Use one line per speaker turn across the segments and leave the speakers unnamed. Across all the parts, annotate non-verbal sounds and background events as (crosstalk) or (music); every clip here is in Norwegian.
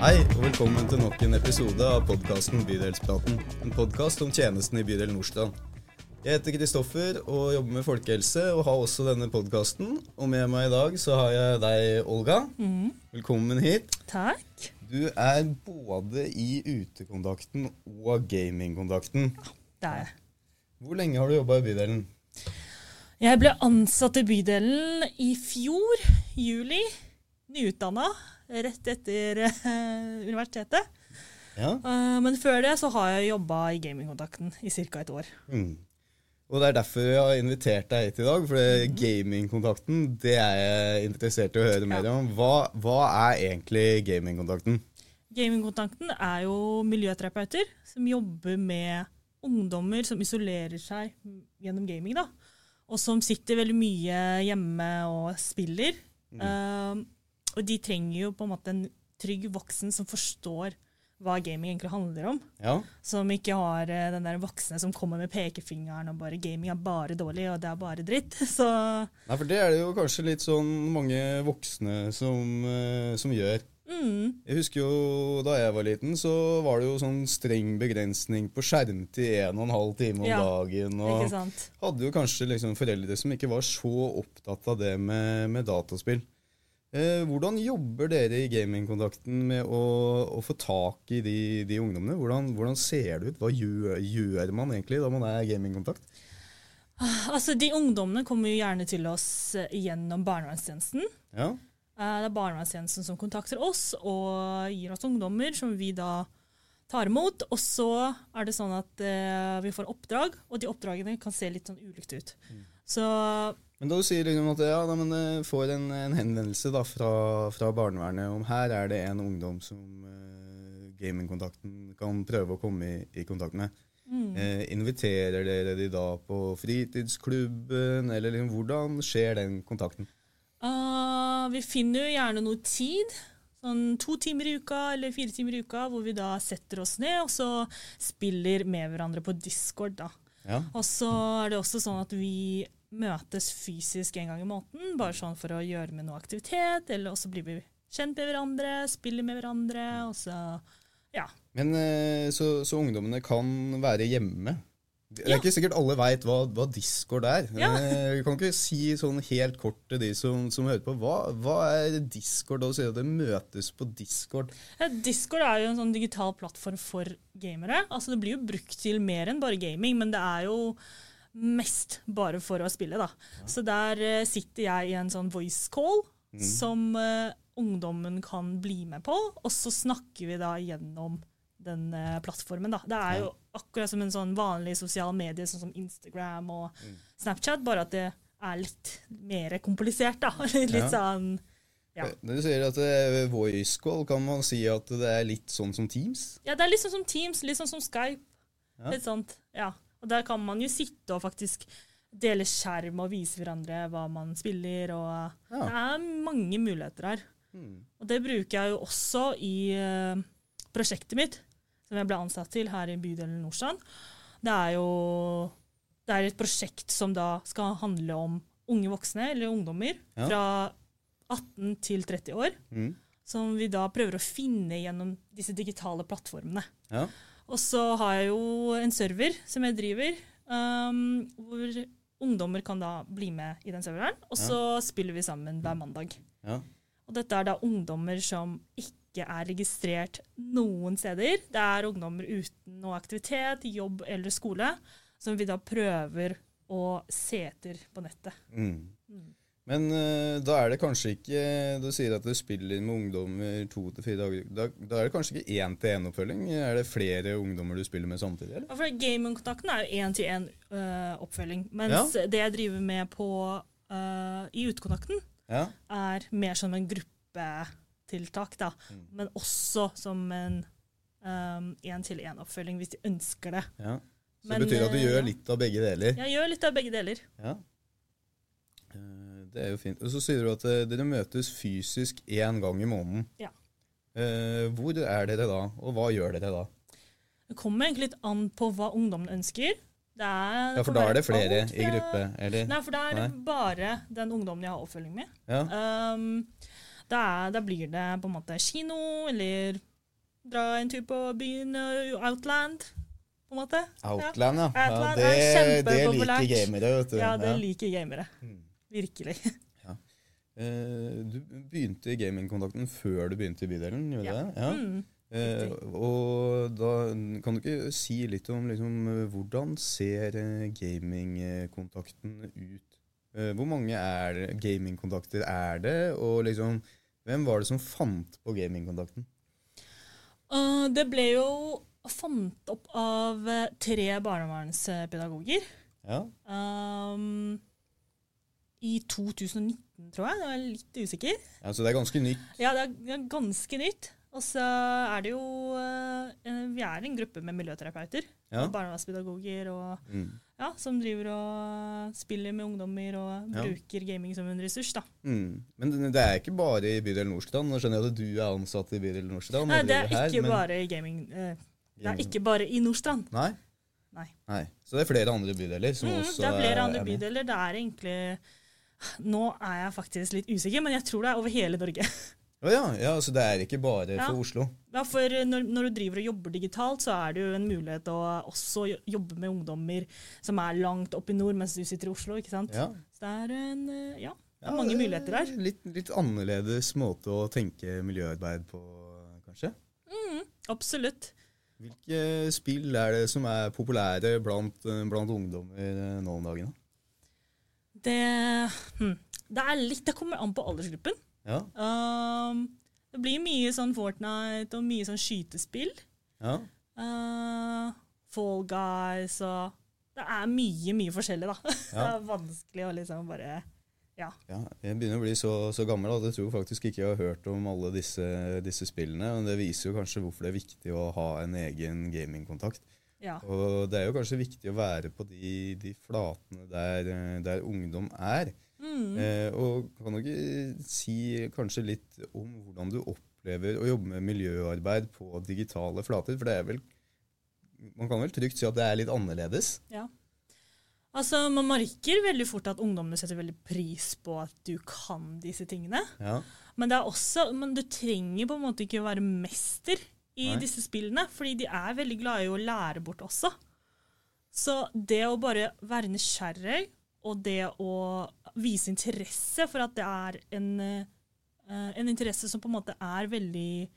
Hei, og velkommen til nok en episode av podkasten Bydelspraten. En podkast om tjenesten i bydel Nordstrand. Jeg heter Kristoffer og jobber med folkehelse og har også denne podkasten. Og med meg i dag så har jeg deg, Olga. Velkommen hit.
Takk.
Du er både i utekontakten og gamingkontakten.
Det er jeg.
Hvor lenge har du jobba i bydelen?
Jeg ble ansatt i bydelen i fjor, juli. Nyutdanna, rett etter eh, (laughs) universitetet.
Ja.
Eh, men før det så har jeg jobba i gamingkontakten i ca. et år.
Mm. Og det er derfor jeg har invitert deg hit i dag, for gamingkontakten det er jeg interessert i å høre mer om. Hva, hva er egentlig gamingkontakten?
Gamingkontakten er jo miljøterapeuter som jobber med ungdommer som isolerer seg gjennom gaming. da. Og som sitter veldig mye hjemme og spiller. Eh, og de trenger jo på en måte en trygg voksen som forstår hva gaming egentlig handler om.
Ja,
Som ikke har eh, den der voksne som kommer med pekefingeren og bare 'gaming er bare dårlig, og det er bare dritt'. (laughs) Så
Nei, for det er det jo kanskje litt sånn mange voksne som, eh, som gjør.
mm,
Jeg husker jo da jeg var liten, så var det jo sånn streng begrensning på skjermtid en og en halv time om
Ja,
dagen. Og
sant.
hadde jo kanskje liksom foreldre som ikke var så opptatt av det med, med dataspill. Eh, hvordan jobber dere i gamingkontakten med å, å få tak i de, de ungdommene? Hvordan, hvordan ser det ut? Hva gjør, gjør man egentlig da man er gamingkontakt?
Altså, De ungdommene kommer jo gjerne til oss eh, gjennom barnevernstjenesten.
Ja,
Eh, Det er barnevernstjenesten som kontakter oss og gir oss ungdommer som vi da tar imot. Og så er det sånn at vi får oppdrag, og de oppdragene kan se litt sånn ulikt ut. Så
Men da du sier liksom at ja, da, men, eh, får en, en henvendelse da, fra, fra barnevernet om her er det en ungdom som uh, gamingkontakten kan prøve å komme i, i kontakt med.
mm.
Eh, inviterer dere de da på fritidsklubben, eller liksom, hvordan skjer den kontakten?
Uh, vi finner jo gjerne noe tid. Sånn to timer i uka eller fire timer i uka, hvor vi da setter oss ned og så spiller med hverandre på Discord. da.
Ja,
Og så er det også sånn at vi møtes fysisk en gang i måneden, bare sånn for å gjøre med noe aktivitet. Eller også blir vi kjent med hverandre, spiller med hverandre, og så Ja.
Men eh, så, så ungdommene kan være hjemme? Det er
Ja.
ikke sikkert alle veit hva, hva Discord er.
Ja.
Eh, Vi kan ikke si sånn helt kort til de som, som hører på. Hva, hva er Discord? Og si at det møtes på Discord.
Ja, Discord er jo en sånn digital plattform for gamere. Altså Det blir jo brukt til mer enn bare gaming, men det er jo mest bare for å spille. da. Så der uh, sitter jeg i en sånn voice call som uh, ungdommen kan bli med på, og så snakker vi da gjennom den uh, plattformen. da. Det er jo akkurat som en sånn vanlig sosial medie, sånn som Instagram og Snapchat, bare at det er litt mer komplisert. da. (laughs) litt
Ja.
sånn Ja.
Når du sier at eh, voice call, kan man si at det er litt sånn som Teams?
Ja, det er litt sånn som Teams, litt sånn som Skype.
Ja.
Litt sånt, ja. Og der kan man jo sitte og faktisk dele skjerm og vise hverandre hva man spiller, og
Ja.
det er mange muligheter her.
Mm.
Og det bruker jeg jo også i uh, prosjektet mitt, som jeg ble ansatt til her i bydelen Nordstrand. Det er jo det er et prosjekt som da skal handle om unge voksne, eller ungdommer,
Ja.
fra 18 til 30 år
Mm.
som vi da prøver å finne gjennom disse digitale plattformene.
Ja.
Og så har jeg jo en server som jeg driver, um, hvor ungdommer kan da bli med i den serveren. Og så spiller vi sammen hver mandag.
Ja.
Og dette er da ungdommer som ikke er registrert noen steder. Det er ungdommer uten noe aktivitet, jobb eller skole, som vi da prøver å se etter på nettet.
Mm. Men uh, da er det kanskje ikke Du sier at du spiller med ungdommer to til fire dager. Da, da er det kanskje ikke én-til-én-oppfølging? Er det flere ungdommer du spiller med samtidig? eller?
Ja, for Gamingkontakten er jo én-til-én-oppfølging. mens det jeg driver med på, uh, i utekontakten,
Ja.
er mer som en gruppetiltak. da.
Mm.
Men også som en én-til-én-oppfølging, hvis de ønsker det.
ja. Så
Men,
det betyr at du
eh,
gjør litt av begge deler?
Jeg gjør litt av begge deler.
Ja. Det er jo fint. Og så sier du at eh, dere møtes fysisk én gang i måneden.
Ja.
Eh, Hvor er dere da, og hva gjør dere da?
Det kommer egentlig litt an på hva ungdommen ønsker. Det er,
Ja, For da er det flere
alt
i gruppe, eller?
Nei, for da er det
Nei.
bare den ungdommen jeg har oppfølging med.
Ja.
Um, da, da blir det på en måte kino eller Dra en tur på byen, eh, Outland, på en måte.
Outland, ja. ja.
Outland
det,
er
det liker gamere, vet du.
Ja, det liker gamere.
Mm.
Virkelig. (laughs)
Eh, du begynte i gamingkontakten før du begynte i bydelen, gjorde
Ja.
det? Ja.
Mm.
Eh, og da kan du ikke si litt om liksom, hvordan ser eh, gamingkontakten ut? Eh, hvor mange er gamingkontakter er det, og liksom, hvem var det som fant på gamingkontakten?
Uh, det ble jo fant opp av eh, tre barnevernspedagoger
Ja,
um, i 2019, tror jeg. Jeg er litt usikker.
ja Så det er ganske nytt.
Ja, det er, er ganske nytt. Og så er det jo eh, Vi er en gruppe med miljøterapeuter.
Ja.
Og barnevernspedagoger og,
Mm.
ja, som driver og spiller med ungdommer og
Ja.
bruker gaming som en ressurs. da.
Mm. Men det er ikke bare i bydel Nordstrand. Nå skjønner jeg at du er ansatt i bydel Nordstrand.
Nei, det er
her,
ikke
men-
bare i gaming. eh, det er ikke bare i Nordstrand.
Nei?
Nei.
Nei. Så det er flere andre bydeler som
Mm,
også
det er flere andre
er
bydeler. Det er egentlig Nå er jeg faktisk litt usikker, men jeg tror det er over hele Norge.
Oh ja, ja, så det er ikke bare
Ja.
for Oslo?
Ja, for når, når du driver og jobber digitalt, så er det jo en mulighet å også jobbe med ungdommer som er langt oppe i nord, mens du sitter i Oslo. ikke sant?
Ja.
Så det er en, eh, ja, det er mange muligheter der.
Litt, litt annerledes måte å tenke miljøarbeid på, kanskje.
Mm, absolutt.
Hvilke spill er det som er populære blant, blant ungdommer eh, nå om dagen? da?
Det, hm, det er litt Det kommer an på aldersgruppen.
Ja,
Um, det blir mye sånn Fortnite og mye sånn skytespill.
ja.
Uh, Fall Guys og Det er mye, mye forskjellig, da. (laughs) Det er vanskelig å liksom bare
ja. Jeg begynner å bli så, så gammel at jeg tror faktisk ikke jeg har hørt om alle disse, disse spillene. Men det viser jo kanskje hvorfor det er viktig å ha en egen gamingkontakt.
Ja.
Og det er jo kanskje viktig å være på de, de flatene der, eh, der ungdom er.
Mm.
Eh, og kan du ikke si kanskje litt om hvordan du opplever å jobbe med miljøarbeid på digitale flater? For det er vel Man kan vel trygt si at det er litt annerledes?
Ja. Altså, Man merker veldig fort at ungdommene setter veldig pris på at du kan disse tingene.
Ja.
Men, det er også, men du trenger på en måte ikke å være mester i
Nei.
disse spillene, fordi de er veldig glade i å lære bort også. Så det å bare være nysgjerrig, og det å vise interesse for at det er en, eh, en interesse som på en måte er veldig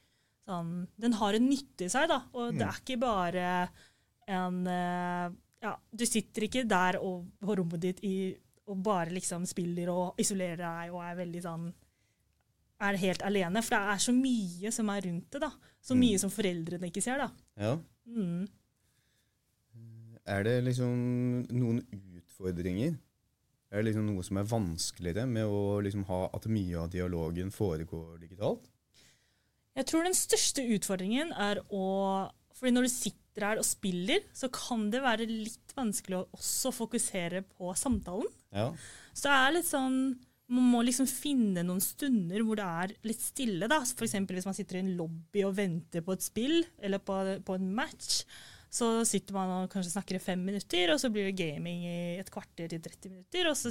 sånn Den har en nytte i seg, da. Og det er ikke bare en eh, Ja, du sitter ikke der og, på rommet ditt i, og bare liksom spiller og isolerer deg og er veldig sånn er helt alene. For det er så mye som er rundt det. da. Så mye som foreldrene ikke ser. da.
ja.
Mm.
Er det liksom noen utfordringer? Er det liksom noe som er vanskeligere med å liksom ha at mye av dialogen foregår digitalt?
Jeg tror den største utfordringen er å fordi når du sitter her og spiller, så kan det være litt vanskelig å også fokusere på samtalen.
Ja.
Så det er litt sånn Man må liksom finne noen stunder hvor det er litt stille. da. F.eks. hvis man sitter i en lobby og venter på et spill eller på, på en match. Så sitter man og kanskje snakker i fem minutter, og så blir det gaming i et kvarter til 30 minutter. Og så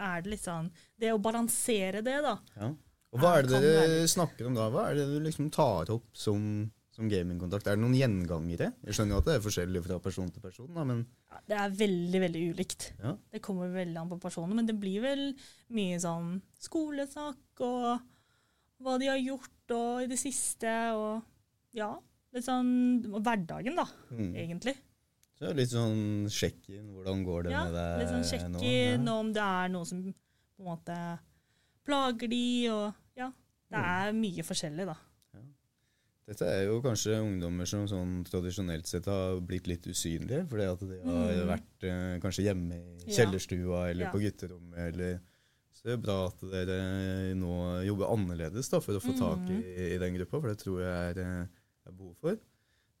er det litt sånn Det å balansere det, da.
ja. Og hva er det dere snakker om da? Hva er det du liksom tar opp som, som gamingkontakt? Er det noen gjengangere? Jeg skjønner jo at det er forskjellig fra person til person, da, men
Ja, det er veldig, veldig ulikt.
ja.
Det kommer veldig an på personen, men det blir vel mye sånn skolesnakk og hva de har gjort og i det siste, og ja, litt sånn hverdagen, da,
Mm.
egentlig.
Så litt sånn sjekk-in. Hvordan går det
Ja,
med deg
litt sånn sjekke
nå?
inn
Ja.
om det er noe som på en måte plager de, og ja, det
Mm.
er mye forskjellig, da.
Dette er jo kanskje ungdommer som sånn tradisjonelt sett har blitt litt usynlige, fordi at de har
Mm.
vært eh, kanskje hjemme i kjellerstua eller
Ja.
på gutterommet. Eller, så det er bra at dere nå jobber annerledes da, for å få tak
Mm.
i, i den gruppa, for det tror jeg er, eh, er behov for.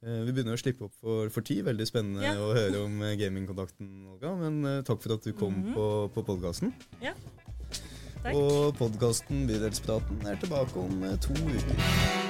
Eh, Vi begynner å slippe opp for, for tid. Veldig spennende
Ja.
å høre om eh, gamingkontakten, Olga. Men eh, takk for at du kom
Mhm.
på, på podkasten.
Takk.
Og podkasten Bydelspraten er tilbake om eh, to uker.